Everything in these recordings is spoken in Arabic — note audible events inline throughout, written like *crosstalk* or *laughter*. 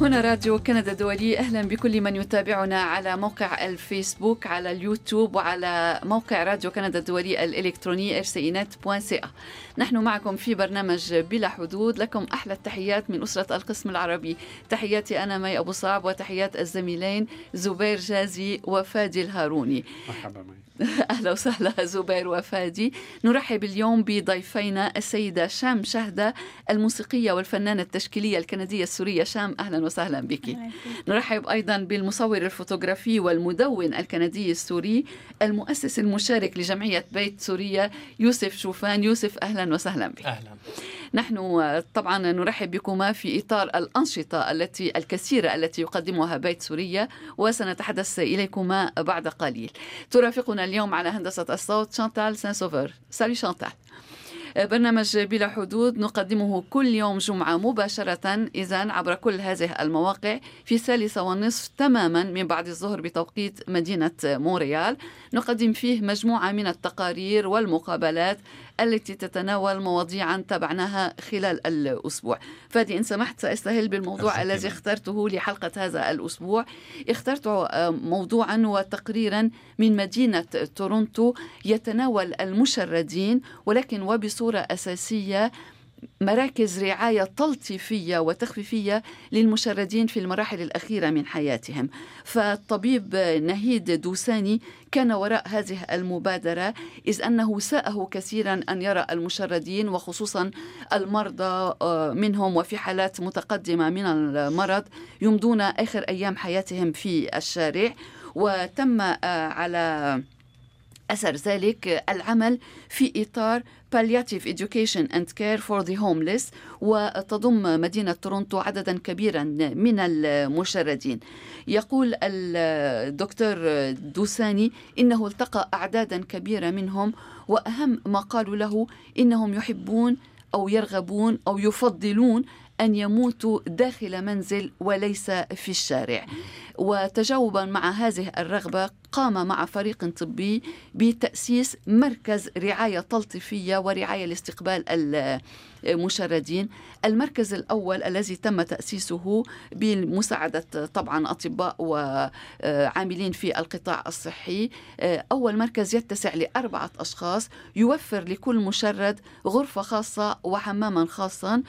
هنا راديو كندا الدولي أهلا بكل من يتابعنا على موقع الفيسبوك على اليوتيوب وعلى موقع راديو كندا الدولي الإلكتروني rcinet.ca نحن معكم في برنامج بلا حدود. لكم أحلى التحيات من أسرة القسم العربي. تحياتي أنا مي أبو صعب وتحيات الزميلين زبير جازي وفادي الهاروني. مرحبا مي. *laughs* أهلا وسهلا زبير وفادي. نرحب اليوم بضيفينا السيدة شام شهدة الموسيقية والفنانة التشكيلية الكندية السورية. شام أهلا وسهلا بك. نرحب أيضا بالمصور الفوتوغرافي والمدون الكندي السوري المؤسس المشارك لجمعية بيت سوريا يوسف شوفان. يوسف أهلا وسهلا بك. أهلا. نحن طبعا نرحب بكما في إطار الأنشطة التي الكثيرة التي يقدمها بيت سوريا وسنتحدث إليكما بعد قليل. ترافقنا اليوم على هندسة الصوت شانتال سان سوفر salut Chantal برنامج بلا حدود نقدمه كل يوم جمعة مباشرة إذا عبر كل هذه المواقع في الثالثة والنصف تماما من بعد الظهر بتوقيت مدينة مونريال. نقدم فيه مجموعة من التقارير والمقابلات التي تتناول مواضيعا تابعناها خلال الأسبوع فادي إن سمحت سأستهل بالموضوع الذي. اخترته لحلقة هذا الأسبوع اخترت آه، موضوعا وتقريرا من مدينة تورونتو يتناول المشردين ولكن وبصورة أساسية مراكز رعاية تلطيفية وتخفيفية للمشردين في المراحل الأخيرة من حياتهم. فالطبيب نهيد دوساني كان وراء هذه المبادرة إذ أنه ساءه كثيرا أن يرى المشردين وخصوصا المرضى آه، منهم وفي حالات متقدمة من المرض يمضون آخر أيام حياتهم في الشارع. وتم آه، على أثر ذلك العمل في إطار Palliative Education and Care for the Homeless وتضم مدينة تورونتو عددا كبيرا من المشردين. يقول الدكتور دوساني إنه التقى أعدادا كبيرة منهم وأهم ما قالوا له إنهم يحبون أو يرغبون أو يفضلون أن يموتوا داخل منزل وليس في الشارع. وتجاوبا مع هذه الرغبة قام مع فريق طبي بتأسيس مركز رعاية تلطيفية ورعاية لاستقبال المشردين. المركز الأول الذي تم تأسيسه بمساعدة طبعا أطباء وعاملين في القطاع الصحي. أول مركز يتسع لأربعة أشخاص يوفر لكل مشرد غرفة خاصة وحماما خاصا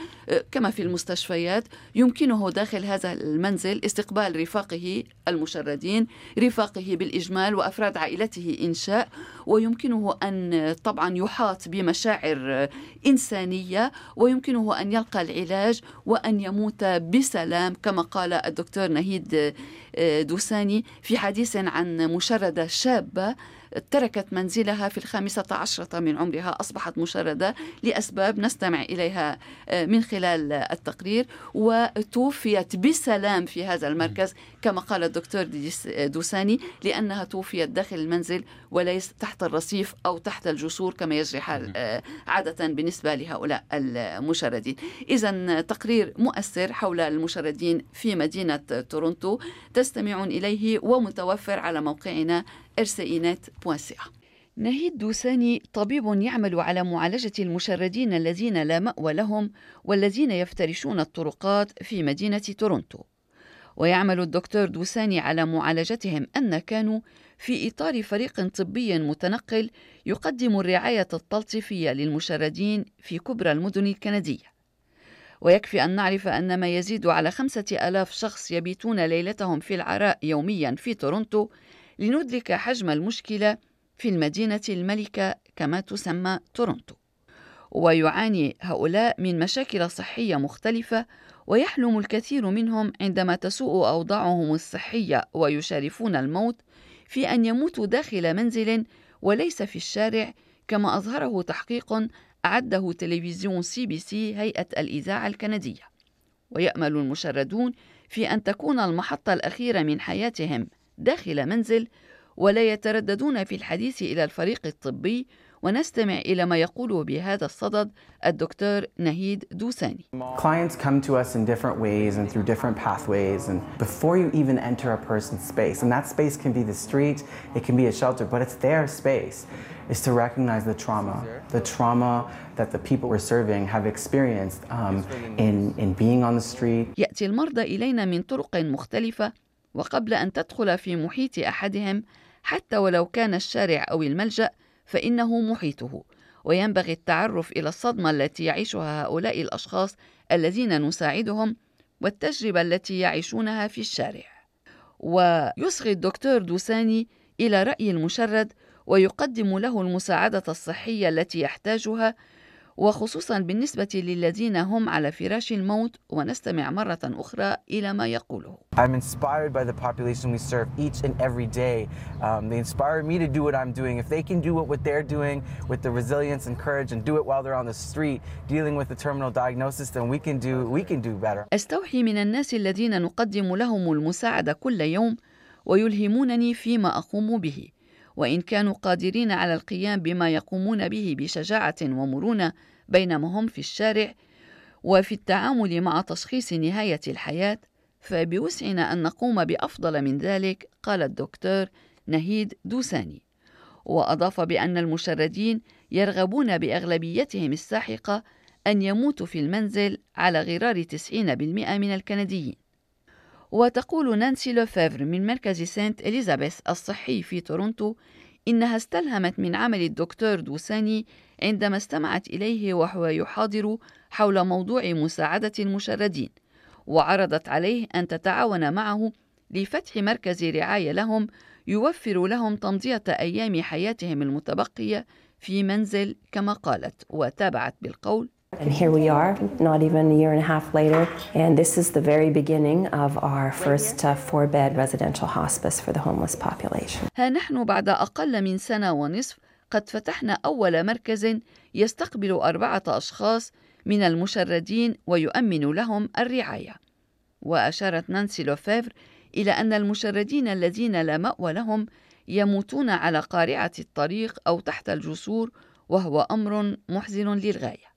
كما في المستشفيات. يمكنه داخل هذا المنزل استقبال رفاقه المشردين رفاقه بالإجمال وأفراد عائلته إن شاء ويمكنه أن طبعا يحاط بمشاعر إنسانية ويمكنه أن يلقى العلاج وأن يموت بسلام كما قال الدكتور نهيد دوساني في حديث عن مشردة شابة. تركت منزلها في الخامسة عشرة من عمرها أصبحت مشردة لأسباب نستمع إليها من خلال التقرير. وتوفيت بسلام في هذا المركز كما قال الدكتور دوساني لأنها توفيت داخل المنزل وليس تحت الرصيف أو تحت الجسور كما يجري حال عادة بالنسبة لهؤلاء المشردين. إذا تقرير مؤثر حول المشردين في مدينة تورونتو تستمعون إليه ومتوفر على موقعنا rcinet.ca نهيد دوساني طبيب يعمل على معالجة المشردين الذين لا مأوى لهم والذين يفترشون الطرقات في مدينة تورونتو. ويعمل الدكتور دوساني على معالجتهم أن كانوا في إطار فريق طبي متنقل يقدم الرعاية التلطيفية للمشردين في كبرى المدن الكندية. ويكفي أن نعرف أن ما يزيد على خمسة ألاف شخص يبيتون ليلتهم في العراء يوميا في تورونتو لندرك حجم المشكلة في المدينة الملكة كما تسمى تورونتو. ويعاني هؤلاء من مشاكل صحية مختلفة ويحلم الكثير منهم عندما تسوء أوضاعهم الصحية ويشارفون الموت في أن يموتوا داخل منزل وليس في الشارع كما أظهره تحقيق أعده تلفزيون سي بي سي هيئة الإذاعة الكندية. ويأمل المشردون في أن تكون المحطة الأخيرة من حياتهم. داخل منزل ولا يترددون في الحديث إلى الفريق الطبي ونستمع إلى ما يقول بهذا الصدد الدكتور نهيد دوساني. Clients come to us in different ways and through different pathways and before you even enter a person's space and that space can be the street, it can be a shelter, but it's their space is to recognize the trauma, the trauma that the people we're serving have experienced um, in, in being on the street. يأتي المرضى إلينا من طرق مختلفة وقبل أن تدخل في محيط أحدهم حتى ولو كان الشارع أو الملجأ فإنه محيطه. وينبغي التعرف إلى الصدمة التي يعيشها هؤلاء الأشخاص الذين نساعدهم والتجربة التي يعيشونها في الشارع. ويصغي الدكتور دوساني إلى رأي المشرد ويقدم له المساعدة الصحية التي يحتاجها وخصوصا بالنسبة للذين هم على فراش الموت ونستمع مرة أخرى إلى ما يقوله I'm inspired by the population we serve each and every day. Um, they inspire me to do what I'm doing. If they can do what they're doing with the resilience and courage and do it while they're on the street dealing with a terminal diagnosis, then we can do, we can do better. أستوحي من الناس الذين نقدم لهم المساعدة كل يوم ويلهمونني فيما أقوم به. وإن كانوا قادرين على القيام بما يقومون به بشجاعة ومرونة بينما هم في الشارع وفي التعامل مع تشخيص نهاية الحياة فبوسعنا أن نقوم بأفضل من ذلك قال الدكتور نهيد دوساني. وأضاف بأن المشردين يرغبون بأغلبيتهم الساحقة أن يموتوا في المنزل على غرار 90% من الكنديين. وتقول نانسي لوفيفر من مركز سانت إليزابيث الصحي في تورونتو إنها استلهمت من عمل الدكتور دوساني عندما استمعت إليه وهو يحاضر حول موضوع مساعدة المشردين وعرضت عليه أن تتعاون معه لفتح مركز رعاية لهم يوفر لهم تمضية أيام حياتهم المتبقية في منزل كما قالت وتابعت بالقول And here we are, not even a year and a half later, and this is the very beginning of our first uh, four bed residential hospice for the homeless population. ها نحن بعد أقل من سنة ونصف قد فتحنا أول مركز يستقبل أربعة أشخاص من المشردين ويؤمن لهم الرعاية. وأشارت نانسي لوفيفر إلى أن المشردين الذين لا مأوى لهم يموتون على قارعة الطريق أو تحت الجسور وهو أمر محزن للغاية.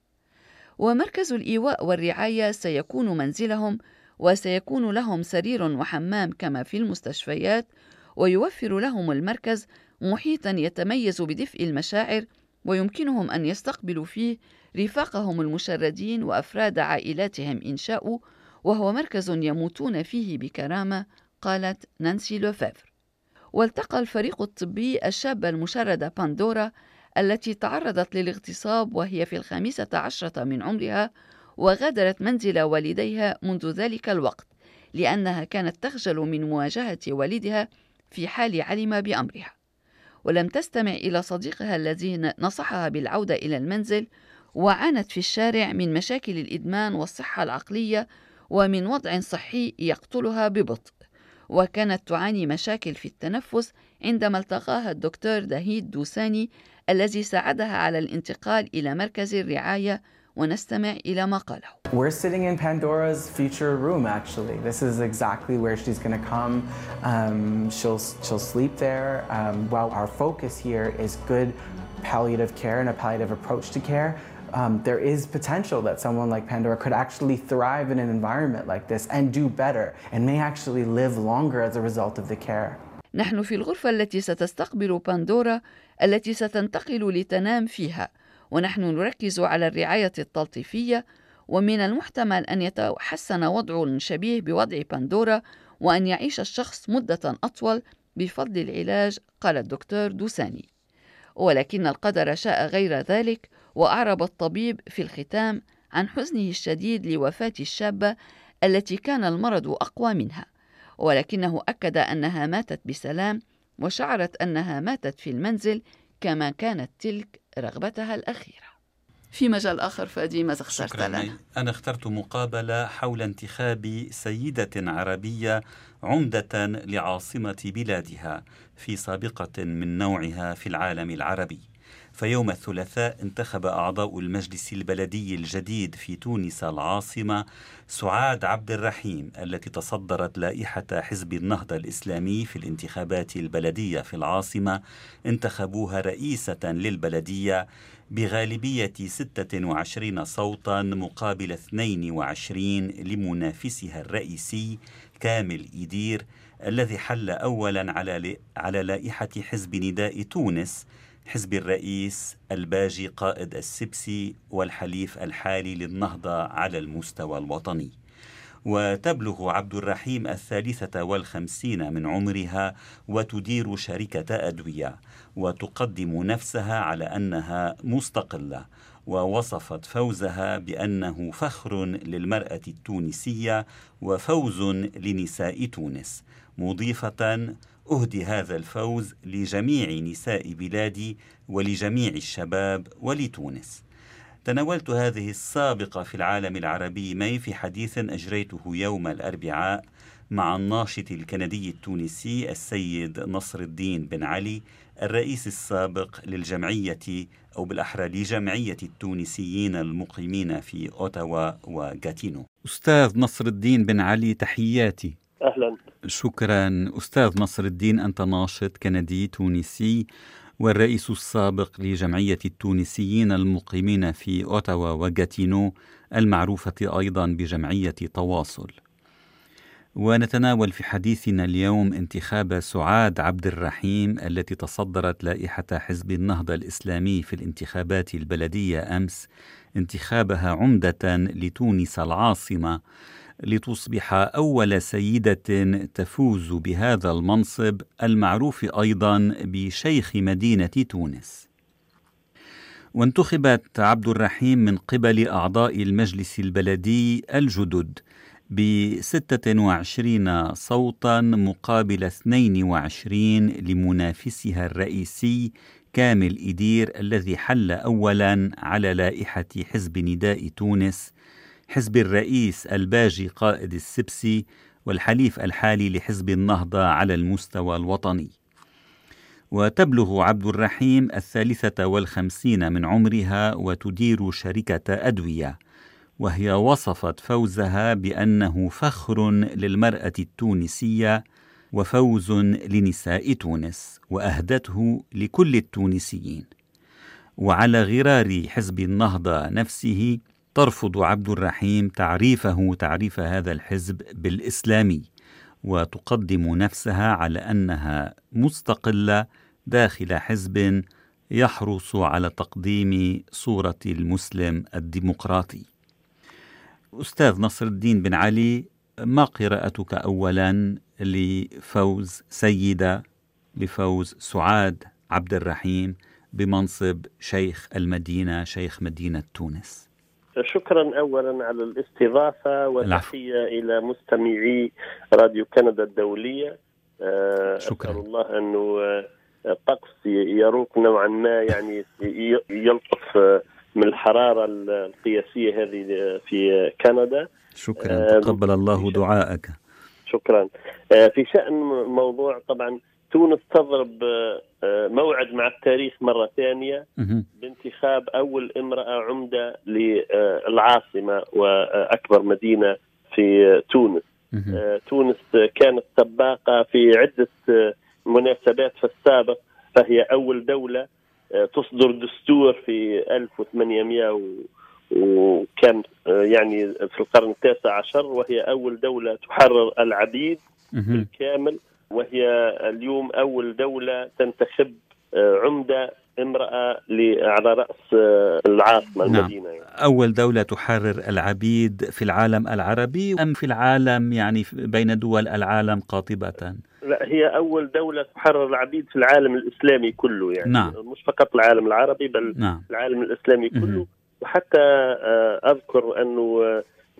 ومركز الإيواء والرعاية سيكون منزلهم وسيكون لهم سرير وحمام كما في المستشفيات ويوفر لهم المركز محيطا يتميز بدفء المشاعر ويمكنهم أن يستقبلوا فيه رفاقهم المشردين وأفراد عائلاتهم إن شاءوا وهو مركز يموتون فيه بكرامة قالت نانسي لوفيفر. والتقى الفريق الطبي الشابة المشردة باندورا التي تعرضت للاغتصاب وهي في الخامسة عشرة من عمرها وغادرت منزل والديها منذ ذلك الوقت لأنها كانت تخجل من مواجهة والدها في حال علم بأمرها. ولم تستمع إلى صديقها الذي نصحها بالعودة إلى المنزل وعانت في الشارع من مشاكل الإدمان والصحة العقلية ومن وضع صحي يقتلها ببطء. وكانت تعاني مشاكل في التنفس عندما التقاها الدكتور دهيد دوساني الذي ساعدها على الانتقال إلى مركز الرعاية ونستمع إلى ما قاله. We're sitting in Pandora's future room actually. This is exactly where she's going to come. Um, she'll, she'll sleep there. Um, while our focus here is good palliative care and a palliative approach to care, um, there is potential that someone like Pandora could actually thrive in an environment like this and do better and may actually live longer as a result of the care. نحن في الغرفة التي ستستقبل باندورا التي ستنتقل لتنام فيها ونحن نركز على الرعاية التلطيفية ومن المحتمل أن يتحسن وضع شبيه بوضع باندورا وأن يعيش الشخص مدة أطول بفضل العلاج قال الدكتور دوساني. ولكن القدر شاء غير ذلك وأعرب الطبيب في الختام عن حزنه الشديد لوفاة الشابة التي كان المرض أقوى منها. ولكنه أكد أنها ماتت بسلام وشعرت أنها ماتت في المنزل كما كانت تلك رغبتها الأخيرة. في مجال آخر فادي ماذا اخترت لنا؟ أنا اخترت مقابلة حول انتخاب سيدة عربية عمدة لعاصمة بلادها في سابقة من نوعها في العالم العربي. فيوم الثلاثاء انتخب أعضاء المجلس البلدي الجديد في تونس العاصمة سعاد عبد الرحيم التي تصدرت لائحة حزب النهضة الإسلامي في الانتخابات البلدية في العاصمة. انتخبوها رئيسة للبلدية بغالبية 26 صوتا مقابل 22 لمنافسها الرئيسي كامل إيدير الذي حل أولا على لائحة حزب نداء تونس حزب الرئيس الباجي قائد السبسي والحليف الحالي للنهضة على المستوى الوطني. وتبلغ عبد الرحيم الثالثة والخمسين من عمرها وتدير شركة أدوية وتقدم نفسها على أنها مستقلة ووصفت فوزها بأنه فخر للمرأة التونسية وفوز لنساء تونس مضيفة أهدي هذا الفوز لجميع نساء بلادي ولجميع الشباب ولتونس. تناولت هذه السابقة في العالم العربي مي في حديث أجريته يوم الأربعاء مع الناشط الكندي التونسي السيد نصر الدين بن علي الرئيس السابق للجمعية أو بالأحرى لجمعية التونسيين المقيمين في أوتاوا وغاتينو. أستاذ نصر الدين بن علي تحياتي. أهلا. شكرا. أستاذ نصر الدين أنت ناشط كندي تونسي والرئيس السابق لجمعية التونسيين المقيمين في أوتاوا وغاتينو المعروفة أيضا بجمعية تواصل. ونتناول في حديثنا اليوم انتخاب سعاد عبد الرحيم التي تصدرت لائحة حزب النهضة الإسلامي في الانتخابات البلدية أمس انتخابها عمدة لتونس العاصمة. لتصبح أول سيدة تفوز بهذا المنصب المعروف أيضا بشيخ مدينة تونس. وانتخبت عبد الرحيم من قبل أعضاء المجلس البلدي الجدد ب 26 صوتا مقابل 22 لمنافسها الرئيسي كامل إدير الذي حل أولا على لائحة حزب نداء تونس حزب الرئيس الباجي قائد السبسي والحليف الحالي لحزب النهضة على المستوى الوطني. وتبلغ عبد الرحيم الثالثة والخمسين من عمرها وتدير شركة أدوية وهي وصفت فوزها بأنه فخر للمرأة التونسية وفوز لنساء تونس وأهدته لكل التونسيين. وعلى غرار حزب النهضة نفسه ترفض عبد الرحيم تعريفه تعريف هذا الحزب بالإسلامي وتقدم نفسها على أنها مستقلة داخل حزب يحرص على تقديم صورة المسلم الديمقراطي. أستاذ نصر الدين بن علي ما قراءتك اولا لفوز سيدة لفوز سعاد عبد الرحيم بمنصب شيخ المدينة شيخ مدينة تونس؟ شكرا اولا على الاستضافة وتحية إلى مستمعي راديو كندا الدولية. آه، شكرا. أسأل الله انه الطقس آه، يروق نوعا ما يعني يلطف آه، من الحرارة القياسية هذه في كندا. شكرا. تقبل الله دعائك شكرا. في شأن موضوع طبعا تونس تضرب آه، موعد مع التاريخ مرة ثانية بانتخاب أول امرأة عمدة للعاصمة وأكبر مدينة في تونس. آه، تونس كانت سباقة في عدة آه، مناسبات في السابق فهي أول دولة تصدر دستور في 1800 وكان يعني في القرن التاسع عشر وهي أول دولة تحرر العبيد بالكامل. وهي اليوم أول دولة تنتخب آه، عمدة امرأة على رأس آه، العاصمة نعم. المدينة يعني. أول دولة تحرر العبيد في العالم العربي أم في العالم يعني بين دول العالم قاطبة؟ لا هي أول دولة تحرر العبيد في العالم الإسلامي كله يعني نعم. مش فقط العالم العربي بل نعم. العالم الإسلامي كله م- وحتى آه، أذكر أنه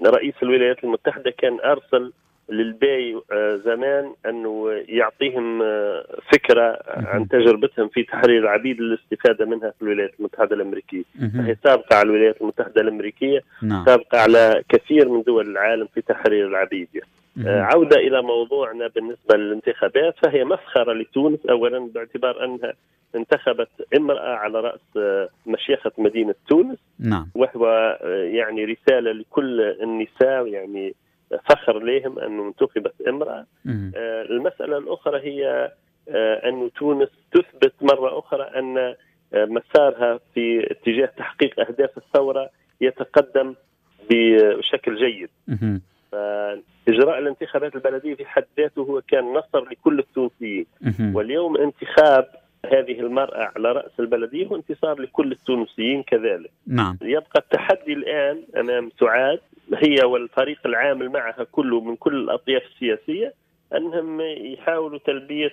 رئيس الولايات المتحدة كان أرسل للباي آه، زمان أنه يعطيهم آه، فكرة عن تجربتهم في تحرير العبيد للاستفادة منها في الولايات المتحدة الأمريكية. هي سابقة على الولايات المتحدة الأمريكية نعم. سابقة على كثير من دول العالم في تحرير العبيد. يعني. عودة إلى موضوعنا بالنسبة للانتخابات فهي مسخرة لتونس. أولا باعتبار أنها انتخبت امرأة على رأس مشيخة مدينة تونس. نعم. وهو يعني رسالة لكل النساء يعني فخر لهم أنه انتخبت امرأة. المسألة الأخرى هي أن تونس تثبت مرة أخرى أن مسارها في اتجاه تحقيق أهداف الثورة يتقدم بشكل جيد. فإجراء الانتخابات البلدية في حد ذاته هو كان نصر لكل التونسيين. واليوم انتخاب هذه المرأة على رأس البلدية هو انتصار لكل التونسيين كذلك. نعم. يبقى التحدي الآن أمام سعاد هي والفريق العامل معها كله من كل الأطياف السياسية أنهم يحاولوا تلبية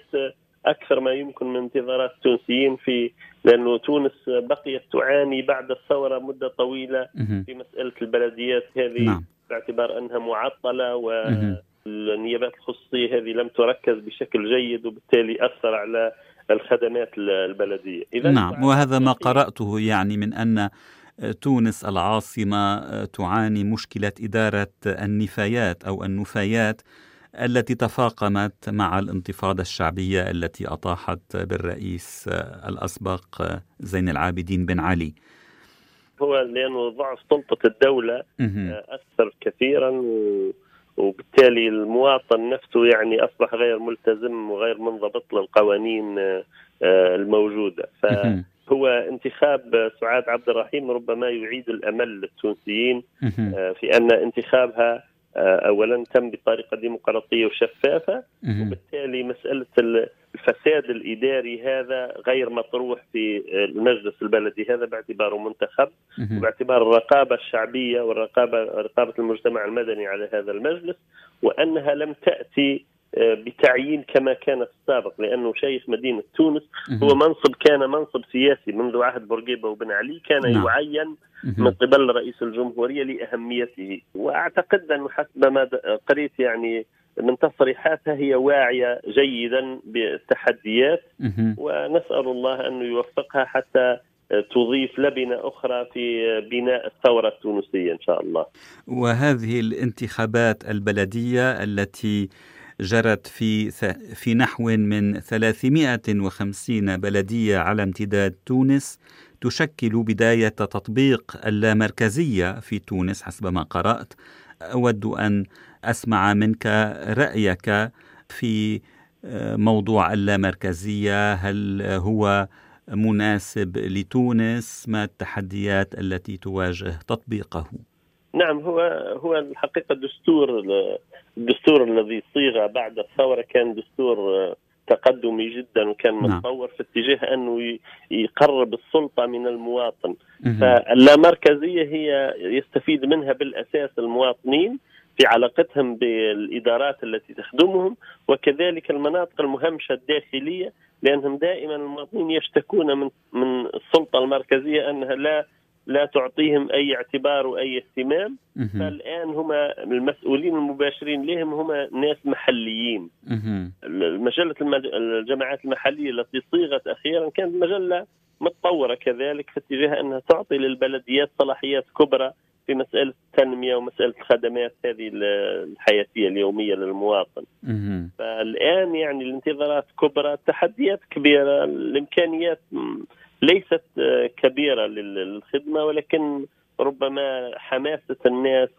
أكثر ما يمكن من انتظارات التونسيين في لأنه تونس بقيت تعاني بعد الثورة مدة طويلة في مسألة البلديات. هذه نعم. باعتبار أنها معطلة والنيابات الخصوصية هذه لم تركز بشكل جيد وبالتالي أثر على الخدمات البلدية. إذا نعم وهذا ما قرأته يعني من أن تونس العاصمة تعاني مشكلة إدارة النفايات أو النفايات التي تفاقمت مع الانتفاضة الشعبية التي أطاحت بالرئيس الأسبق زين العابدين بن علي. هو لأنه ضعف سلطة الدولة أثر كثيرا وبالتالي المواطن نفسه يعني أصبح غير ملتزم وغير منضبط للقوانين الموجودة. فهو انتخاب سعاد عبد الرحيم ربما يعيد الأمل للتونسيين في أن انتخابها آه، اولا تم بطريقة ديمقراطية وشفافة وبالتالي مسألة الفساد الإداري هذا غير مطروح في المجلس البلدي. هذا باعتباره منتخب وباعتبار الرقابة الشعبية والرقابه رقابة المجتمع المدني على هذا المجلس وأنها لم تأتي آه، بتعيين كما كان في السابق لأنه شيخ مدينة تونس هو منصب كان منصب سياسي منذ عهد بورقيبة وبن علي كان نعم. يعين من قبل رئيس الجمهورية لأهميته. وأعتقد انه حسب ما قريت يعني من تصريحاتها هي واعية جيدا بالتحديات. ونسأل الله انه يوفقها حتى تضيف لبنة أخرى في بناء الثورة التونسية إن شاء الله. وهذه الانتخابات البلدية التي جرت في في نحو من 350 بلدية على امتداد تونس تشكل بداية تطبيق اللامركزية في تونس حسب ما قرأت. أود أن أسمع منك رأيك في آه، موضوع اللامركزية. هل هو مناسب لتونس؟ ما التحديات التي تواجه تطبيقه؟ نعم هو هو الحقيقة الدستور الدستور الذي صيغ بعد الثورة كان دستور آه، تقدمي جدا وكان نعم. متطور في اتجاه أنه يقرب السلطة من المواطن فاللامركزية هي يستفيد منها بالأساس المواطنين في علاقتهم بالإدارات التي تخدمهم وكذلك المناطق المهمشة الداخلية لأنهم دائما المواطنين يشتكون من من السلطة المركزية أنها لا لا تعطيهم أي اعتبار وأي اهتمام فالآن هم المسؤولين المباشرين لهم هم ناس محليين. مجلة الجماعات المحلية التي صيغت أخيرا كانت مجلة متطورة كذلك في اتجاه أنها تعطي للبلديات صلاحيات كبرى في مسألة التنمية ومسألة الخدمات هذه الحياتية اليومية للمواطن. فالآن يعني الانتظارات كبرى، التحديات كبيرة، الإمكانيات ليست كبيرة للخدمة ولكن ربما حماسة الناس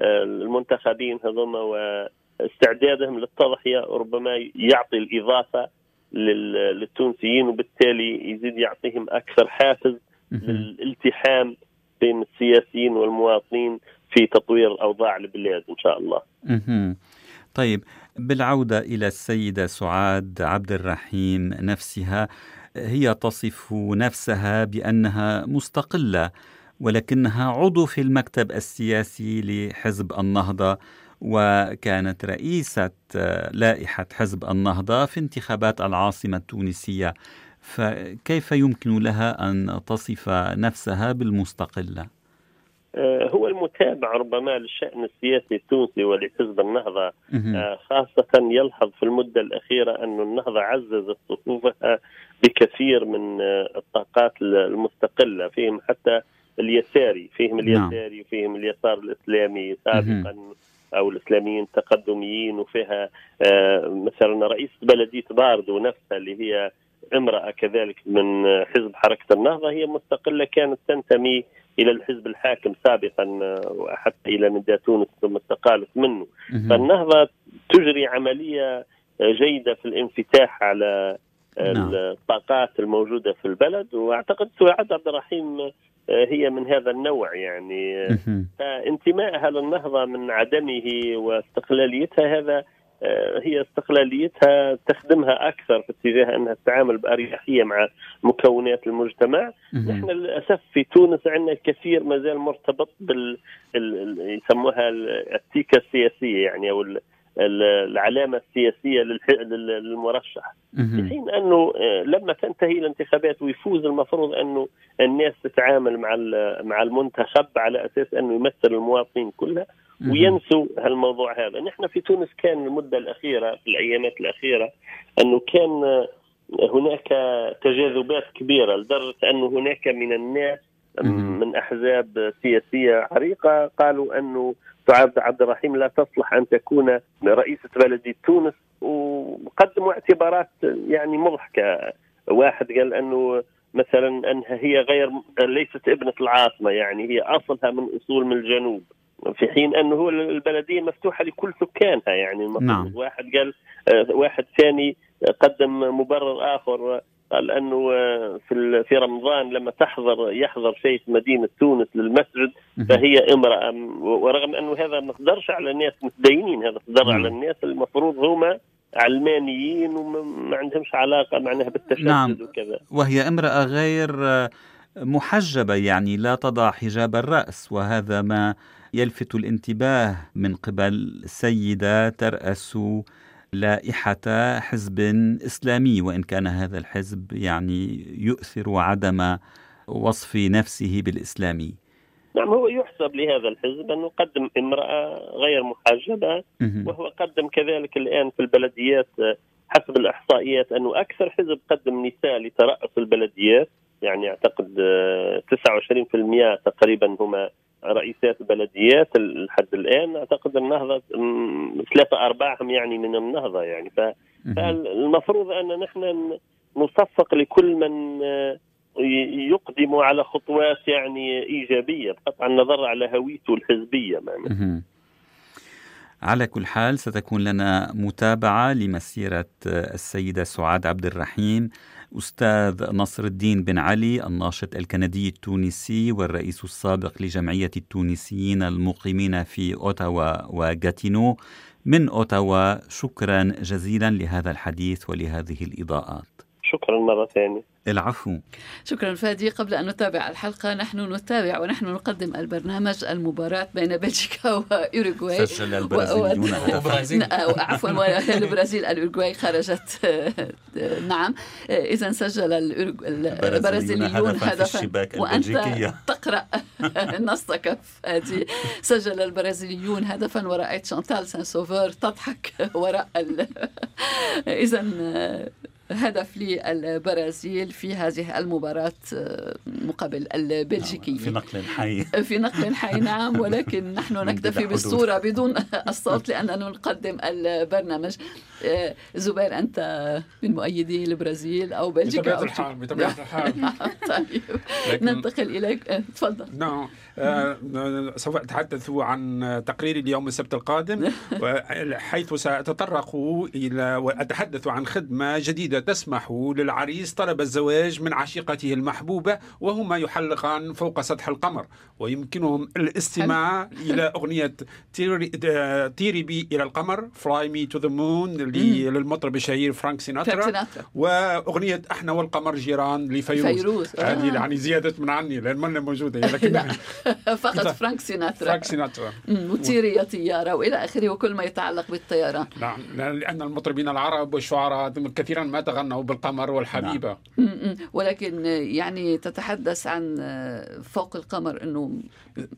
والمنتخبين هذوما واستعدادهم للتضحية ربما يعطي الإضافة للتونسيين وبالتالي يزيد يعطيهم أكثر حافز للالتحام بين السياسيين والمواطنين في تطوير اوضاع البلاد إن شاء الله. طيب بالعودة إلى السيدة سعاد عبد الرحيم نفسها هي تصف نفسها بأنها مستقلة ولكنها عضو في المكتب السياسي لحزب النهضة وكانت رئيسة لائحة حزب النهضة في انتخابات العاصمة التونسية فكيف يمكن لها أن تصف نفسها بالمستقلة؟ آه، هو المتابع ربما للشأن السياسي التونسي ولحزب النهضة. آه، خاصة يلحظ في المدة الأخيرة أن النهضة عززت صفوفها بكثير من آه، الطاقات المستقلة فيهم حتى اليساري فيهم نعم. اليساري وفيهم اليسار الإسلامي سابقا أو الإسلاميين التقدميين وفيها مثلا رئيس بلديه باردو نفسها اللي هي امرأة كذلك من حزب حركة النهضة هي مستقلة كانت تنتمي إلى الحزب الحاكم سابقا وحتى إلى نداء تونس ثم استقالت منه. فالنهضة تجري عملية جيدة في الانفتاح على نعم. الطاقات الموجودة في البلد وأعتقد سعاد عبد الرحيم هي من هذا النوع يعني. فانتمائها للنهضة من عدمه واستقلاليتها هذا آه، هي استقلاليتها تخدمها أكثر في اتجاه أنها تتعامل بأريحية مع مكونات المجتمع. نحن للأسف في تونس عندنا الكثير ما زال مرتبط بال يسموها التيكة السياسية يعني أو العلامة السياسية للمرشح. في حين أنه آه، لما تنتهي الانتخابات ويفوز المفروض انه الناس تتعامل مع مع المنتخب على أساس أنه يمثل المواطنين كلها وينسوا هالموضوع هذا. نحن في تونس كان المدة الأخيرة في الأيامات الأخيرة أنه كان هناك تجاذبات كبيرة لدرجة أنه هناك من الناس من أحزاب سياسية عريقة قالوا أنه سعاد عبد الرحيم لا تصلح أن تكون رئيسة بلدية تونس وقدموا اعتبارات يعني مضحكة واحد قال أنه مثلا أنها هي غير ليست ابنة العاصمة يعني هي أصلها من أصول من الجنوب في حين أنه هو البلدية مفتوحة لكل سكانها يعني نعم. واحد قال آه، واحد ثاني قدم مبرر آخر قال أنه آه، في في رمضان لما تحضر يحضر في مدينة تونس للمسجد فهي امرأة ورغم أنه هذا ما قدرش على الناس متدينين هذا قدر على الناس المفروض هما علمانيين وما عندهمش علاقة معناها بالتشدد نعم. وكذا. وهي امرأة غير آه، محجبة يعني لا تضع حجاب الرأس وهذا ما يلفت الانتباه من قبل سيدة ترأس لائحة حزب إسلامي وإن كان هذا الحزب يعني يؤثر عدم وصف نفسه بالإسلامي. نعم هو يحسب لهذا الحزب أنه قدم امرأة غير محجبة وهو قدم كذلك الآن في البلديات حسب الإحصائيات أنه أكثر حزب قدم نساء لترأس البلديات يعني أعتقد 29% تقريبا هما رئيسات البلديات لحد الآن أعتقد النهضه ثلاثة أرباعهم يعني من النهضة يعني. فالمفروض أن نحن نصفق لكل من يقدم على خطوات يعني إيجابية بقطع النظر على هويته الحزبية معنا. على كل حال ستكون لنا متابعة لمسيرة السيدة سعاد عبد الرحيم أستاذ نصر الدين بن علي الناشط الكندي التونسي والرئيس السابق لجمعية التونسيين المقيمين في أوتاوا وغاتينو. من أوتاوا شكرا جزيلا لهذا الحديث ولهذه الإضاءات. شكرا مرة ثانية. العفو. شكرا فادي. قبل أن نتابع الحلقة نحن نتابع ونحن نقدم البرنامج المباراة بين بلجيكا *laughs* وأوروغواي. سجل البرازيليون و... *laughs* عفوا *laughs* البرازيل الأوروغواي خرجت. نعم. إذا سجل البرازيليون هدفا وأنت تقرأ نصك فادي. سجل البرازيليون هدفا ورأيت شانتال سان سوفور تضحك وراء ال... إذا هدف للبرازيل في هذه المباراة آه، مقابل البلجيكي في نقل حي *laughs* في نقل حي نعم ولكن *laughs* نحن نكتفي بالصورة بدون *laughs* الصوت لأننا نقدم البرنامج. آه، زبير أنت من مؤيدي البرازيل أو بلجيكا بطبيعة الحال بطبيعة الحال. طيب ننتقل إليك. آه، تفضل. نعم. سوف أتحدث عن تقرير اليوم السبت القادم حيث سأتطرق إلى وأتحدث عن خدمة جديدة تسمح للعريس طلب الزواج من عشيقته المحبوبة وهما يحلقان فوق سطح القمر ويمكنهم الاستماع إلى أغنية طيري بي إلى القمر Fly Me to the Moon للمطرب الشهير فرانك سيناترا. وأغنية إحنا والقمر جيران لفيروز. فيروز هذه آه. يعني زيادة من عني لأن من موجودة لكن *laughs* فقط فرانك سيناترا. فرانك سيناترا. وطيري يا طيارة وإلى آخره وكل ما يتعلق بالطيران. نعم لأن المطربين العرب والشعراء كثيرا ما تغنوا بالقمر والحبيبة. نعم. ولكن يعني تتحدث عن فوق القمر أنه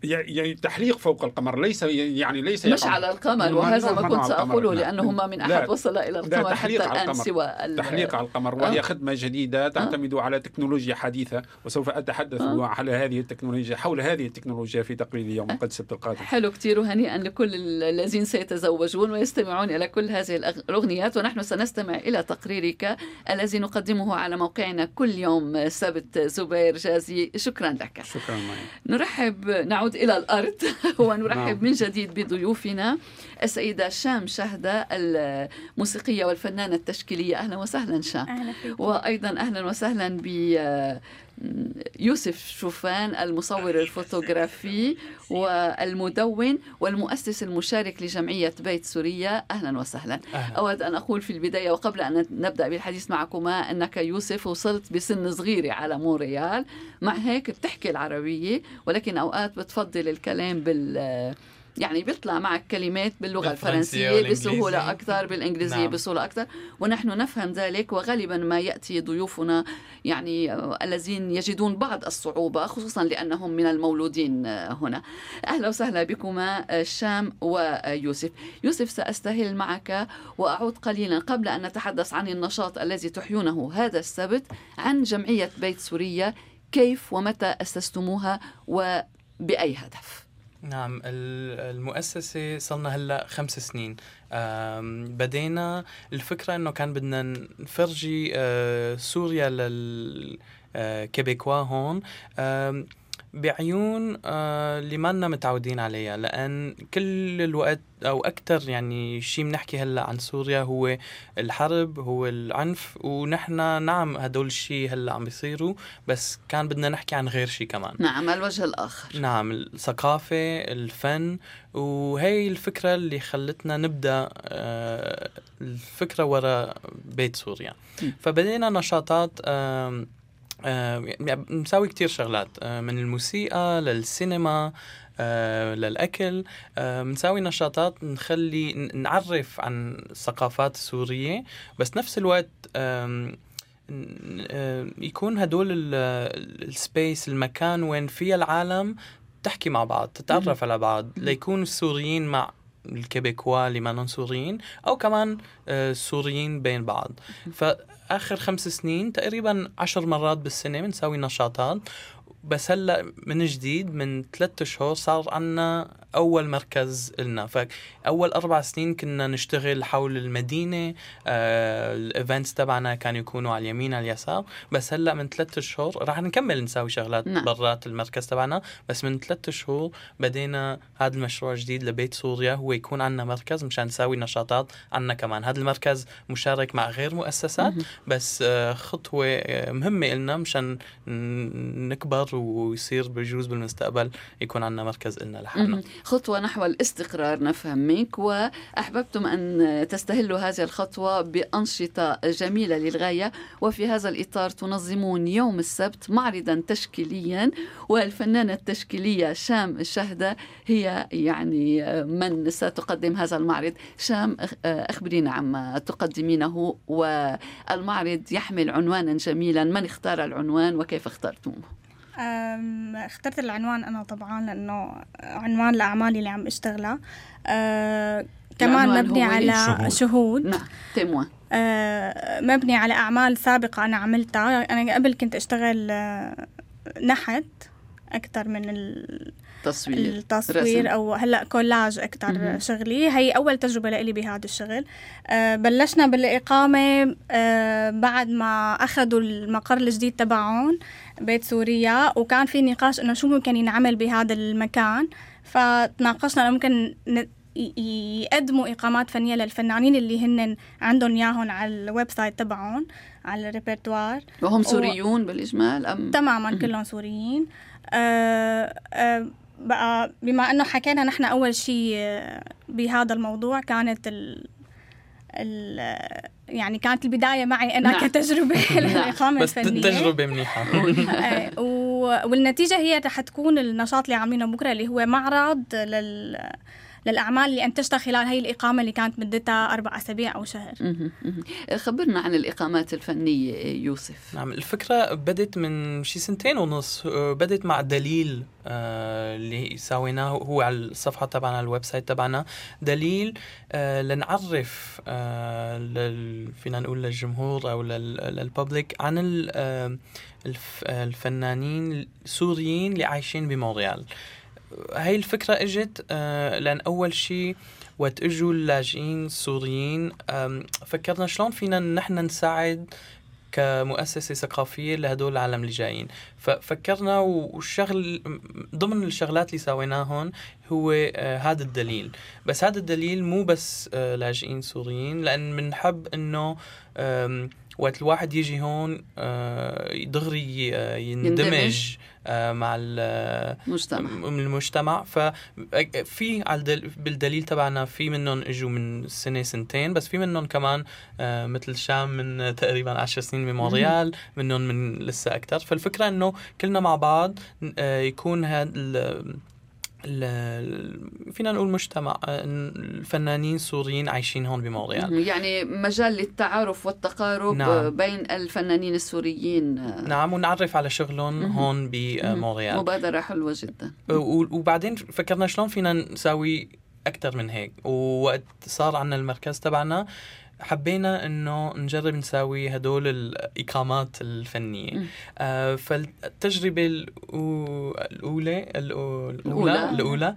يعني تحليق فوق القمر ليس يعني ليس مش على القمر وهذا ما كنت سأقوله لأنه ما من أحد وصل إلى القمر حتى الآن سوى تحليق على القمر وهي آه. خدمة جديدة تعتمد آه. على تكنولوجيا حديثة وسوف أتحدث آه. على هذه التكنولوجيا حول هذه التكنولوجيا في تقرير يوم القدس السبت القادم. حلو كثير وهنيئا لكل الذين سيتزوجون ويستمعون إلى كل هذه الأغنيات ونحن سنستمع إلى تقريرك الذي نقدمه على موقعنا كل يوم سبت زبير جازي. شكرا لك. شكرا معي. نرحب نعود إلى الأرض. *laughs* ونرحب نعم. من جديد بضيوفنا. السيدة شام شهدة الموسيقية والفنانة التشكيلية. أهلا وسهلا شام. أهلا وأيضا أهلا وسهلا ب يوسف شوفان المصور الفوتوغرافي والمدون والمؤسس المشارك لجمعية بيت سوريا. أهلا وسهلا. أهلا. أود أن أقول في البداية وقبل أن نبدأ بالحديث معكما أنك يوسف وصلت بسن صغيرة على مونريال. مع هيك بتحكي العربية ولكن أوقات بتفضل الكلام بال يعني بيطلع معك كلمات باللغة الفرنسية بسهولة أكثر بالإنجليزية نعم. بسهولة أكثر. ونحن نفهم ذلك وغالبا ما يأتي ضيوفنا يعني الذين يجدون بعض الصعوبة خصوصا لأنهم من المولودين هنا. أهلا وسهلا بكما شام ويوسف. يوسف سأستهل معك وأعود قليلا قبل أن نتحدث عن النشاط الذي تحيونه هذا السبت عن جمعية بيت سوريا. كيف ومتى أسستموها وبأي هدف؟ نعم المؤسسة صلنا هلأ خمس سنين. بدينا الفكرة إنه كان بدنا نفرجي آه، سوريا للكيبيكوا آه، هون. بعيون آه، اللي ما لنا متعودين عليها؟ لأن كل الوقت أو أكثر يعني شيء بنحكي هلأ عن سوريا هو الحرب هو العنف ونحن نعم هدول الشيء هلأ عم بيصيروا بس كان بدنا نحكي عن غير شيء كمان. نعم الوجه الآخر. نعم الثقافة الفن وهي الفكرة اللي خلتنا نبدأ آه، الفكرة وراء بيت سوريا. فبدينا نشاطات آه، مساوي كتير شغلات آه، من الموسيقى للسينما آه، للأكل مساوي نشاطات نخلي نعرف عن الثقافات السورية بس نفس الوقت يكون هدول ال space المكان وين فيها العالم تحكي مع بعض تتعرف على بعض ليكون السوريين مع الكيبيكوا اللي ما سوريين أو كمان سوريين بين بعض. *laughs* اخر خمس سنين تقريبا عشر مرات بالسنة بنسوي نشاطات. بس هلا من جديد من ثلاثة شهور صار عنا أول مركز لنا فأول أربع سنين كنا نشتغل حول المدينة آه الايفنتس تبعنا كانوا يكونوا على اليمين على اليسار. بس هلا من ثلاثة شهور راح نكمل نسوي شغلات نعم. برات المركز تبعنا. بس من ثلاثة شهور بدينا هذا المشروع الجديد لبيت سوريا. هو يكون عندنا مركز مشان نسوي نشاطات عنا كمان. هذا المركز مشارك مع غير مؤسسات. بس آه خطوة آه، مهمة لنا مشان نكبر ويصير بجوز بالمستقبل يكون عندنا مركز لنا لحالنا. خطوة نحو الاستقرار نفهم منك وأحببتم أن تستهلوا هذه الخطوة بأنشطة جميلة للغاية. وفي هذا الإطار تنظمون يوم السبت معرضا تشكيليا والفنانة التشكيلية شام الشهدة هي يعني من ستقدم هذا المعرض. شام أخبرينا عما تقدمينه. والمعرض يحمل عنوانا جميلا. من اختار العنوان وكيف اخترتموه؟ اخترت العنوان أنا طبعا لأنه عنوان لأعمالي اللي عم اشتغلها أه كمان مبني على شهود, شهود. نعم أه مبني على أعمال سابقة أنا عملتها. أنا قبل كنت أشتغل أه نحت أكثر من التصوير التصوير رسم. أو هلأ كولاج أكثر شغلي. هي أول تجربة لي بهذا الشغل. أه بلشنا بالإقامة أه بعد ما أخذوا المقر الجديد تبعهم بيت سوريا وكان في نقاش إنه شو ممكن ينعمل بهذا المكان. فتناقشنا ممكن يقدموا إقامات فنية للفنانين اللي هن عندهم إياهم على ال website تبعهم على الريبرتوار. وهم سوريون و... بالإجمال أم؟ تماما كلهم سوريين. أه أه بقى بما إنه حكينا نحن أول شيء بهذا الموضوع كانت ال ال يعني كانت البداية معي أنا نعم. كتجربة *laughs* للإقامة نعم. بس الفنية بس تجربة منيحة *laughs* *laughs* آه، والنتيجة هي رح تكون النشاط اللي عاملينه بكرة اللي هو معرض لل للأعمال اللي انتجتها خلال هي الإقامة اللي كانت مدتها أربع أسابيع أو شهر. خبرنا عن الإقامات الفنية يوسف. نعم الفكرة بدت من شي سنتين ونص. بدت مع دليل آه، اللي سويناه هو على الصفحة تبعنا ال website تبعنا. دليل آه، لنعرف فينا نقول للجمهور أو لل public عن الفنانين السوريين اللي عايشين بمونريال. هاي الفكرة إجت لأن أول شيء وقت إجوا اللاجئين السوريين فكرنا شلون فينا نحن نساعد كمؤسسة ثقافية لهدول العالم اللي جايين. ففكرنا والشغل ضمن الشغلات اللي سويناهم هو آه هذا الدليل. بس هذا الدليل مو بس آه لاجئين سوريين لأن بنحب إنه وقت الواحد يجي هون دغري آه، يندمج, يندمج. آه، مع المجتمع. المجتمع ففي بالدليل تبعنا في منهم إجوا من سنة سنتين بس في منهم كمان آه، مثل شام من *laughs* تقريبا 10 سنين بمونريال منهم من لسه أكثر فالفكرة إنه كلنا مع بعض يكون هذا فينا نقول مجتمع الفنانين السوريين عايشين هون بمونريال. يعني مجال للتعارف والتقارب نعم. بين الفنانين السوريين نعم ونعرف على شغلهم هون بمونريال مبادرة حلوة جدا. وبعدين فكرنا شلون فينا نساوي أكثر من هيك. ووقت صار عنا المركز تبعنا حبينا إنه نجرب نساوي هدول الإقامات الفنية. آه فالتجربة الأولى الأولى الأولى.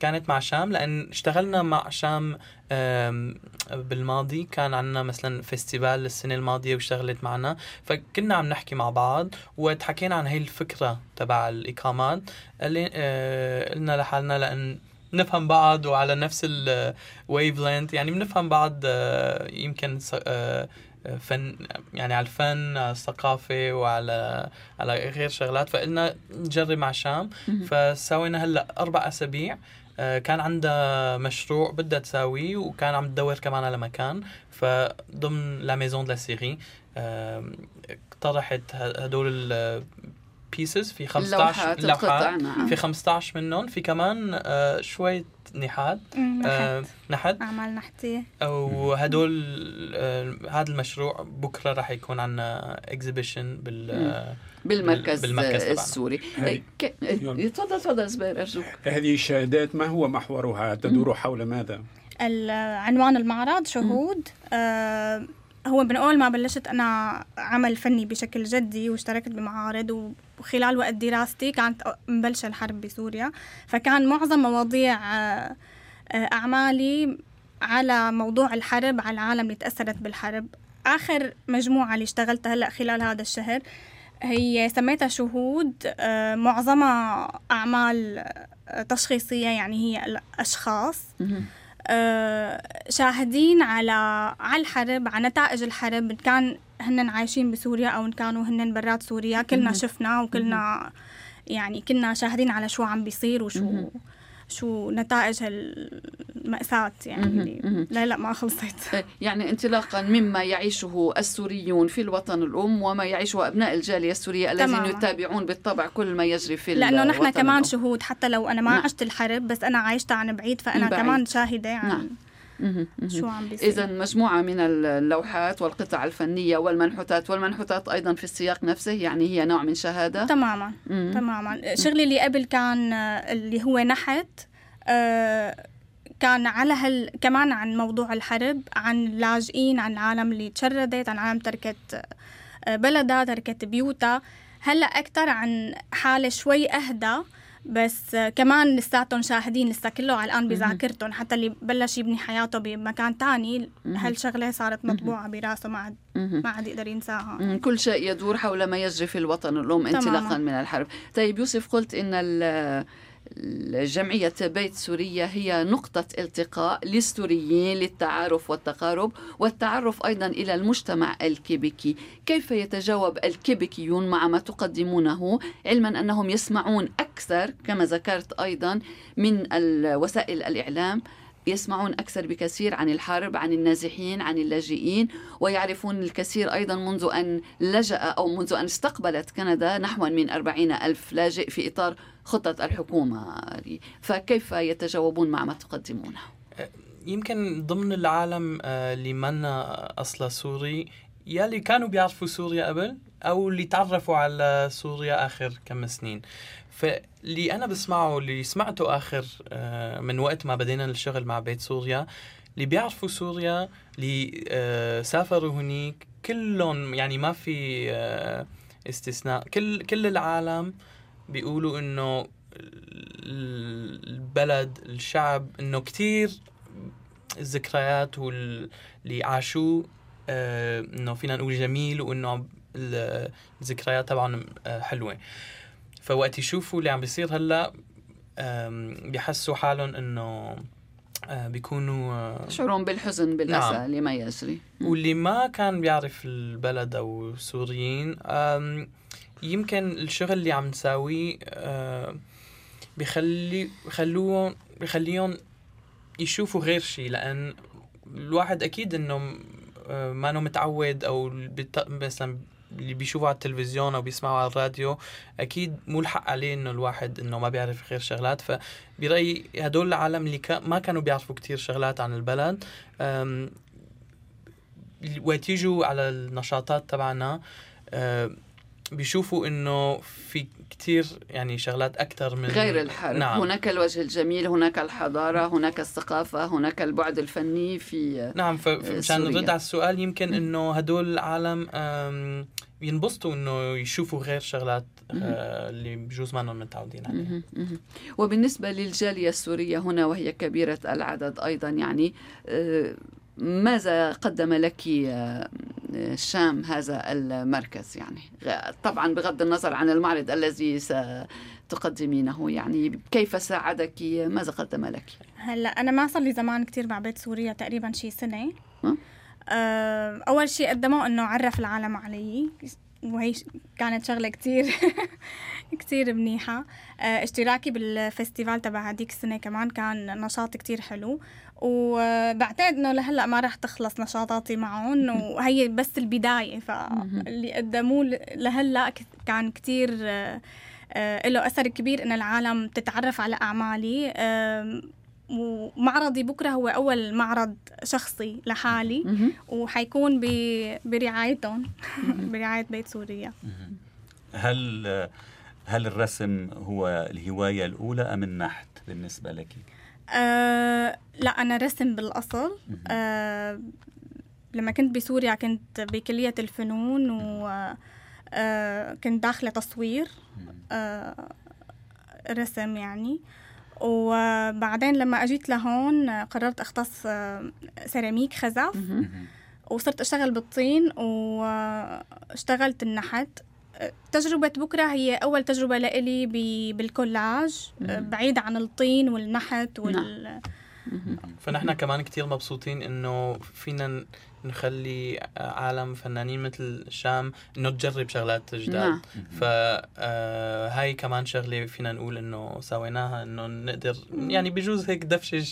كانت مع شام لأن اشتغلنا مع شام بالماضي. كان عندنا مثلا festival السنة الماضية واشتغلت معنا. فكنا عم نحكي مع بعض وتحكينا عن هي الفكرة تبع الإقامات. آه، قلنا لحالنا لأن نفهم بعض وعلى نفس ال wavelength يعني بنفهم بعض آه، يمكن آه، فن يعني على الفن على الثقافة وعلى على غير شغلات. فقلنا نجرب مع شام. فسوينا هلأ أربع أسابيع. آه، كان عندها مشروع بدها تساويه وكان عم تدور كمان على مكان. فضمن La Maison de la Syrie اقترحت هدول pieces في 15 لوحات نعم. في 15 منهم. في كمان آه شوية نحات. آه نحت أعمال نحتية. وهدول آه هذا المشروع بكرة راح يكون عندنا exhibition بال بالمركز, بالمركز السوري. تفضل تفضل زبير أرجوك. هذه الشهادات ما هو محورها؟ تدور حول ماذا؟ عنوان المعرض شهود آه هو من أول ما بلشت أنا عمل فني بشكل جدي واشتركت بمعارض وخلال وقت دراستي كانت مبلشة الحرب بسوريا. فكان معظم مواضيع آه، آه، أعمالي على موضوع الحرب على العالم اللي تأثرت بالحرب. آخر مجموعة اللي اشتغلتها هلأ خلال هذا الشهر هي سميتها شهود آه، معظمها أعمال تشخيصية يعني هي الأشخاص. آه، شاهدين على على الحرب على نتائج الحرب. إن كان هن عايشين بسوريا أو إن كانوا هن برات سوريا كلنا شفنا وكلنا يعني كنا شاهدين على شو عم بيصير وشو شو نتائج المأساة يعني لا لا ما خلصت إيه، يعني انطلاقا مما يعيشه السوريون في الوطن الأم وما يعيشه أبناء الجالية السورية الذين يتابعون بالطبع كل ما يجري في لأنه نحن كمان الأم. شهود حتى لو أنا ما نعم. عشت الحرب بس أنا عايشتها عن بعيد فأنا بعيد. كمان شاهدة عن نعم. شو عم بيصير؟ إذا مجموعة من اللوحات والقطع الفنية والمنحوتات والمنحوتات أيضا في السياق نفسه يعني هي نوع من شهادة. تماما مم. تماما. شغلي اللي قبل كان اللي هو نحت آه كان على هال كمان عن موضوع الحرب عن اللاجئين عن العالم اللي تشردت عن عالم تركت آه، بلدها تركت بيوتها. هلأ أكثر عن حالة شوي أهدى بس كمان لساتهم شاهدين لسه كله على الان بذاكرتهم حتى اللي بلش يبني حياته بمكان تاني هالشغله صارت مطبوعة براسه؟ ما عاد ما عاد يقدر ينساها. كل شيء يدور حول ما يجري في الوطن الأم انطلاقا من الحرب. طيب يوسف قلت إن جمعية بيت سوريا هي نقطة التقاء للسوريين للتعارف والتقارب والتعرف أيضا إلى المجتمع الكيبيكي. كيف يتجاوب الكيبيكيون مع ما تقدمونه؟ علما أنهم يسمعون أكثر كما ذكرت أيضا من وسائل الإعلام يسمعون أكثر بكثير عن الحرب عن النازحين عن اللاجئين ويعرفون الكثير أيضا منذ أن لجأ أو منذ أن استقبلت كندا نحو من أربعين ألف لاجئ في إطار خطة الحكومة فكيف يتجاوبون مع ما تقدمونه؟ يمكن ضمن العالم آه، اللي منا أصلا سوري يلي كانوا بيعرفوا سوريا قبل أو اللي تعرفوا على سوريا آخر كم سنين. فاللي أنا بسمعه اللي سمعته آخر آه، من وقت ما بدينا الشغل مع بيت سوريا اللي بيعرفوا سوريا اللي آه، سافروا هنيك كلهم يعني ما في استثناء. كل كل العالم بيقولوا إنه البلد الشعب إنه كتير الذكريات واللي عاشوه آه إنه فينا نقول جميل وإنه الذكريات تبعهم آه حلوة. فوقت يشوفوا اللي عم بيصير هلأ بيحسوا حالهم إنه آه بيكونوا شعورهم بالحزن بالأسى نعم. لما يجري واللي ما كان بيعرف البلد أو سوريين يمكن الشغل اللي عم نساويه آه بخلوهم بخليهم يشوفوا غير شيء لأن الواحد أكيد إنه آه، ما إنه متعود أو مثلا اللي بيشوفوا على التلفزيون أو بيسمعوا على الراديو أكيد مو الحق عليه إنه الواحد إنه ما بيعرف غير شغلات. فبرأيي هدول العالم اللي ما كانوا بيعرفوا كتير شغلات عن البلد وقت يجوا على النشاطات تبعنا بيشوفوا إنه في كثير يعني شغلات أكثر من غير الحرب. نعم. هناك الوجه الجميل هناك الحضارة هناك الثقافة هناك البعد الفني في نعم فمشان نرد على السؤال يمكن إنه هدول العالم ينبسطوا إنه يشوفوا غير شغلات آه، اللي بجوز ما متعودين عليها. وبالنسبة للجالية السورية هنا وهي كبيرة العدد أيضا يعني آه، ماذا قدم لك الشام آه، هذا المركز؟ يعني طبعا بغض النظر عن المعرض الذي ستقدمينه يعني كيف ساعدك؟ ماذا قدم لك؟ هلأ أنا ما صار لي زمان كثير مع بيت سوريا تقريبا شي سنة. أه؟ أول شيء قدمه إنه عرف العالم علي. وهي كانت شغلة كثير *laughs* كثير منيحة. أه اشتراكي بالفستيفال تبع هديك السنة كمان كان نشاط كثير حلو. وبعتقد إنه لهلأ ما راح تخلص نشاطاتي معهم وهي بس البداية. فاللي قدموه لهلأ كان كتير آه، له أثر كبير إن العالم تتعرف على أعمالي. ومعرضي بكرة هو أول معرض شخصي لحالي. وحيكون برعايتهم. *laughs* برعاية بيت سوريا. هل هل الرسم هو الهواية الأولى أم النحت بالنسبة لك؟ أه لا أنا رسم بالأصل. أه لما كنت بسوريا كنت بكلية الفنون و أه كنت داخلة تصوير. أه رسم يعني. وبعدين لما أجيت لهون قررت أختص آه، سيراميك خزف وصرت أشتغل بالطين واشتغلت النحت. تجربة بكرة هي أول تجربة لإلي بالكولاج بعيد عن الطين والنحت وال نعم. فنحن كمان كتير مبسوطين إنه فينا نخلي عالم فنانين مثل الشام إنه تجرب شغلات جداد. نعم. فهاي كمان شغلة فينا نقول إنه سويناها إنه نقدر يعني بجوز هيك دفشة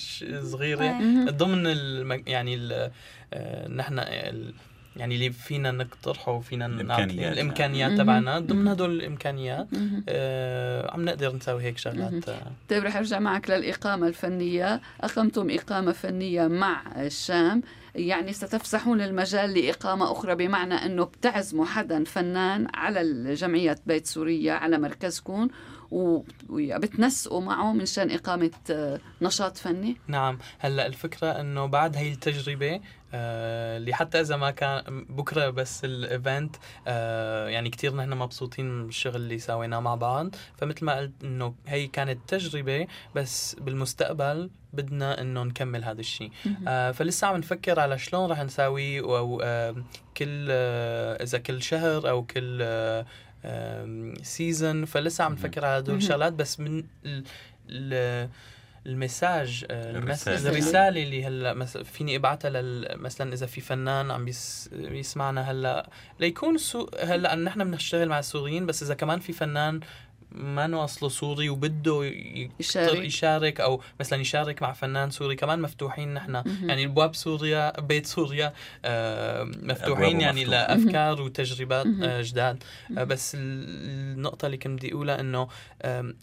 صغيرة. ضمن الم... يعني ال... آه، نحن يعني اللي فينا نقترحه وفينا الإمكانيات الإمكانيات تبعنا. ضمن هدول الإمكانيات آه عم نقدر نسوي هيك شغلات. طيب رح أرجع معك للإقامة الفنية. أقمتم إقامة فنية مع الشام. يعني ستفسحون المجال لإقامة أخرى بمعنى أنه بتعزموا حدا فنان على جمعية بيت سوريا على مركزكم وبتنسقوا معه من شان إقامة آه، نشاط فني؟ نعم. هلأ الفكرة أنه بعد هي التجربة آه، اللي حتى إذا ما كان بكرة بس الايفنت آه يعني كثير نحن مبسوطين بالشغل اللي سويناه مع بعض. فمثل ما قلت إنه هي كانت تجربة بس بالمستقبل بدنا إنه نكمل هذا الشيء آه فلسه عم نفكر على شلون رح نساوي أو آه كل آه إذا كل شهر أو كل آه سيزون فلسه عم نفكر على هدول الشغلات. بس من ال ال المساج آه، الرسالة, الرسالة. اللي هلا فيني أبعتها مثلا إذا في فنان عم بيسمعنا هلا. ليكون so هلا نحن بنشتغل مع السوريين بس إذا كمان في فنان ما اصله سوري وبده يشارك. يشارك أو مثلا يشارك مع فنان سوري. كمان مفتوحين نحن. يعني ابواب سوريا بيت سوريا آه، مفتوحين يعني مفتوحة. لأفكار وتجربات آه، جداد آه، بس النقطة اللي كنت بدي أقولها إنه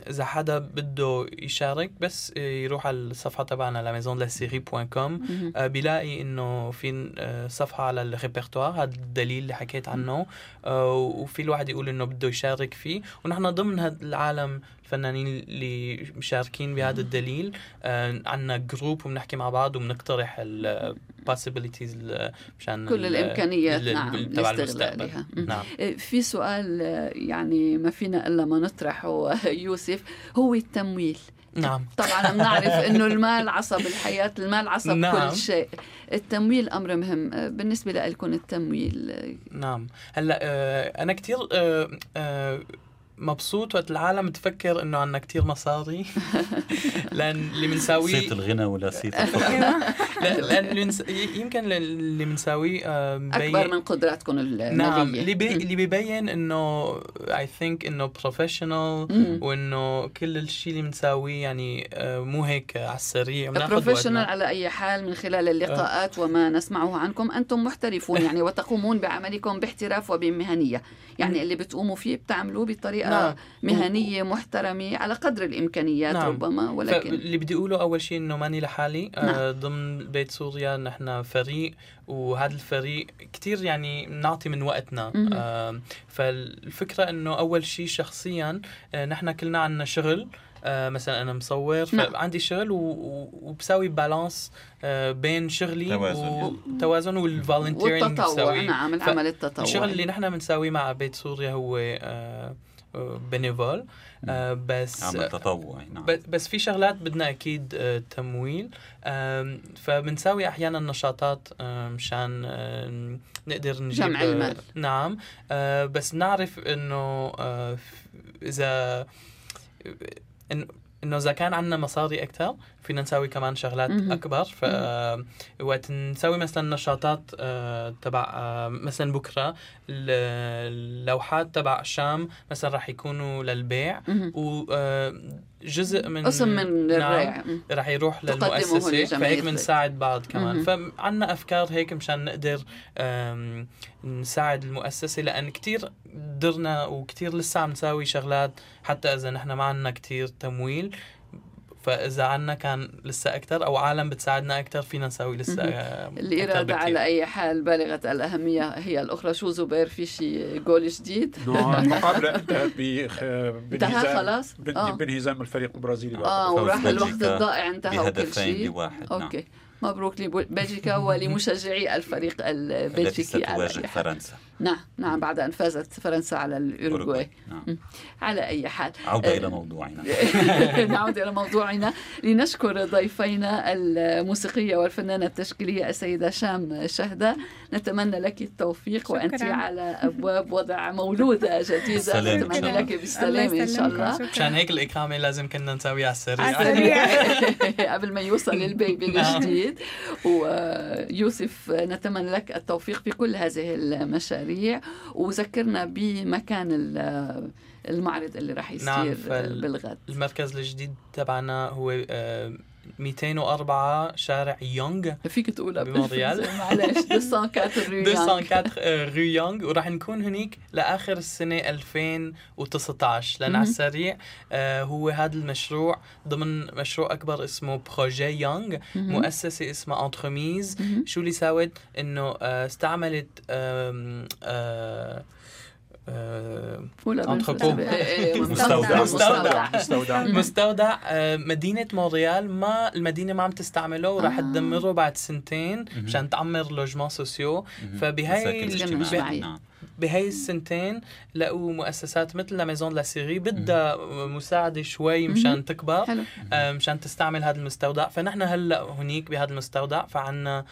إذا حدا بده يشارك بس يروح على الصفحة تبعنا La Maison مهم. آه، بيلاقي إنه في صفحة على الريبرتوار. هذا الدليل اللي حكيت عنه. وفي الواحد يقول إنه بده يشارك فيه. ونحن ضمن هذا العالم الفنانين اللي مشاركين بهذا الدليل. آه، عنا group وبنحكي مع بعض وبنقترح ال possibilities مشان كل ال- الإمكانيات، ال- نعم، تبع. المستقبل. نعم. في سؤال آه، يعني ما فينا إلا ما نطرحه يوسف هو التمويل. نعم. طبعا *laughs* بنعرف إنه المال عصب الحياة المال عصب نعم. كل شيء. التمويل أمر مهم. آه، بالنسبة لكم التمويل آه، نعم. هلأ آه أنا كثير آه آه مبسوط وقت العالم تفكر إنه عنا كتير مصاري. *laughs* لأن اللي بنساويه صيت الغنى ولا صيت *laughs* الفقر؟ لا- لأن. يمكن اللي بنساويه آه، أكبر من قدراتكم الماليه نعم اللي بي... اللي بيبين إنه I think إنه professional. وإنه كل الشيء اللي بنساويه يعني آه، مو هيك على السريع professional. على أي حال من خلال اللقاءات وما نسمعه عنكم. أنتم محترفون يعني *laughs* وتقومون بعملكم باحتراف وبمهنية. يعني اللي بتقوموا فيه بتعملوه بطريقة نعم. مهنية محترمة على قدر الإمكانيات نعم. ربما ولكن اللي بدي أقوله أول شيء إنه ماني لحالي نعم. آه ضمن بيت سوريا نحن فريق وهذا الفريق كتير يعني بنعطي من وقتنا. آه فالفكرة إنه أول شيء شخصيا آه نحن كلنا عنا شغل آه مثلا أنا مصور نعم. فعندي شغل وبساوي balance آه بين شغلي توازن. والتوازن وال volunteering والتطوع نعم العمل التطوعي الشغل اللي نحن بنساويه مع بيت سوريا هو آه آه، bénévole آه بس عمل تطوعي نعم. بس في شغلات بدنا أكيد آه، تمويل. فبنساوي أحيانا نشاطات مشان نقدر نجيب جمع المال. نعم. آه، بس نعرف إنه إذا إن- إنه إذا كان عندنا مصاري أكثر فينا نساوي كمان شغلات. أكبر ف وقت نسوي مثلا نشاطات آه، تبع آه، مثلا بكرة ال- اللوحات تبع شام مثلا راح يكونوا للبيع مهم. وجزء من قسم من نعم الريع مم. رح يروح لجمعية فهيك. بنساعد بعض كمان. فعنا أفكار هيك مشان نقدر نساعد المؤسسة لأن كتير قدرنا وكتير لسه عم نساوي شغلات حتى إذا نحن ما عنا كتير تمويل فإذا عنا كان لسه أكتر أو عالم بتساعدنا أكتر فينا نساوي لسه بكتير. على أي حال بالغة الأهمية هي الأخرى. شو زبير في شي جول جديد؟ *laughs* المقابله انتهت بخ- انتهى بانهزام خلاص؟ بن- آه. بانهزام الفريق البرازيلي بعد. فوز وراح الوقت الضائع انتهى وكل بهدفين شيء لواحد نعم. okay. مبروك لبلجيكا ولمشجعي الفريق البلجيكي على ستواجه أي حال فرنسا. نعم نعم بعد أن فازت فرنسا على الأوروغواي. نعم. على أي حال. عودة آه، إلى موضوعنا. *laughs* نعود إلى موضوعنا. لنشكر ضيفينا الموسيقية والفنانة التشكيلية السيدة شام شهدة نتمنى لك التوفيق شكراً. وأنت على أبواب وضع مولودة جديدة نتمنى. لك بالسلامة إن شاء الله مشان هيك الإقامة لازم كنا نساويها على السريع. *laughs* قبل ما يوصل ال baby نعم. الجديد. ويوسف نتمنى لك التوفيق في كل هذه المشاريع. وذكرنا بمكان ال- المعرض اللي راح يصير نعم، بالغد. المركز الجديد تبعنا هو آه، 204 شارع يونغ. فيك تقولها بمونريال. معلش 204 rue 204 آه، rue Young. وراح نكون هنيك لآخر السنة 2019 لأن. على السريع آه، هو هذا المشروع ضمن مشروع أكبر اسمه Projet Young. مؤسسة اسمها Entremise مهم. شو اللي ساوت؟ إنه آه، استعملت آه، آه،. بالفرنسي. إيه، إيه، مستودع. مستودع. مستودع. مستودع. آه، مدينة مونريال ما المدينة ما عم تستعمله وراح آه. تدمره بعد سنتين مشان تعمر logements sociaux. اجتماعية. اجتماعية. نعم. بهاي السنتين لقوا مؤسسات مثل La Maison de la Syrie بدها مساعدة شوي مشان تكبر. حلو. مشان تستعمل هذا المستودع. فنحن هلأ هنيك بهذا المستودع. فعنا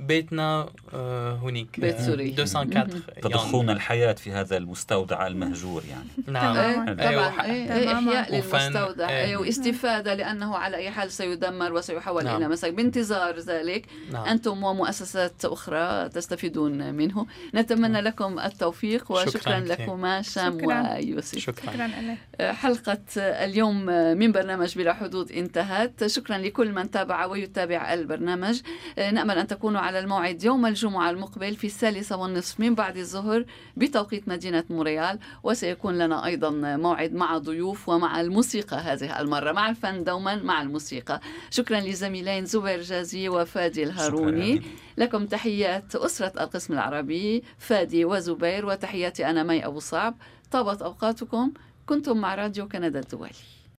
بيتنا آه، هناك بيت سوري. 204 تضخون الحياة في هذا المستودع المهجور يعني. نعم. أيوة. طبعا إيه إيه إحياء وفن. للمستودع. واستفادة لأنه على أي حال سيدمر وسيحول نعم. إلى مساكن بانتظار ذلك. نعم. أنتم ومؤسسات أخرى تستفيدون منه. نتمنى لكم التوفيق وشكرا. لكما شام شكراً. ويوسف. شكرا. شكرا لك. حلقة اليوم من برنامج بلا حدود انتهت. شكرا لكل من تابع ويتابع البرنامج. نأمل أن تكونوا على الموعد يوم الجمعة المقبل في الثالثة والنصف من بعد الظهر بتوقيت مدينة موريال وسيكون لنا أيضا موعد مع ضيوف ومع الموسيقى هذه المرة. مع الفن دوما مع الموسيقى. شكرا لزميلين زبير جازي وفادي الهاروني شكراً. لكم تحيات أسرة القسم العربي فادي وزبير وتحياتي أنا مي أبو صعب. طابت أوقاتكم. كنتم مع راديو كندا الدولي.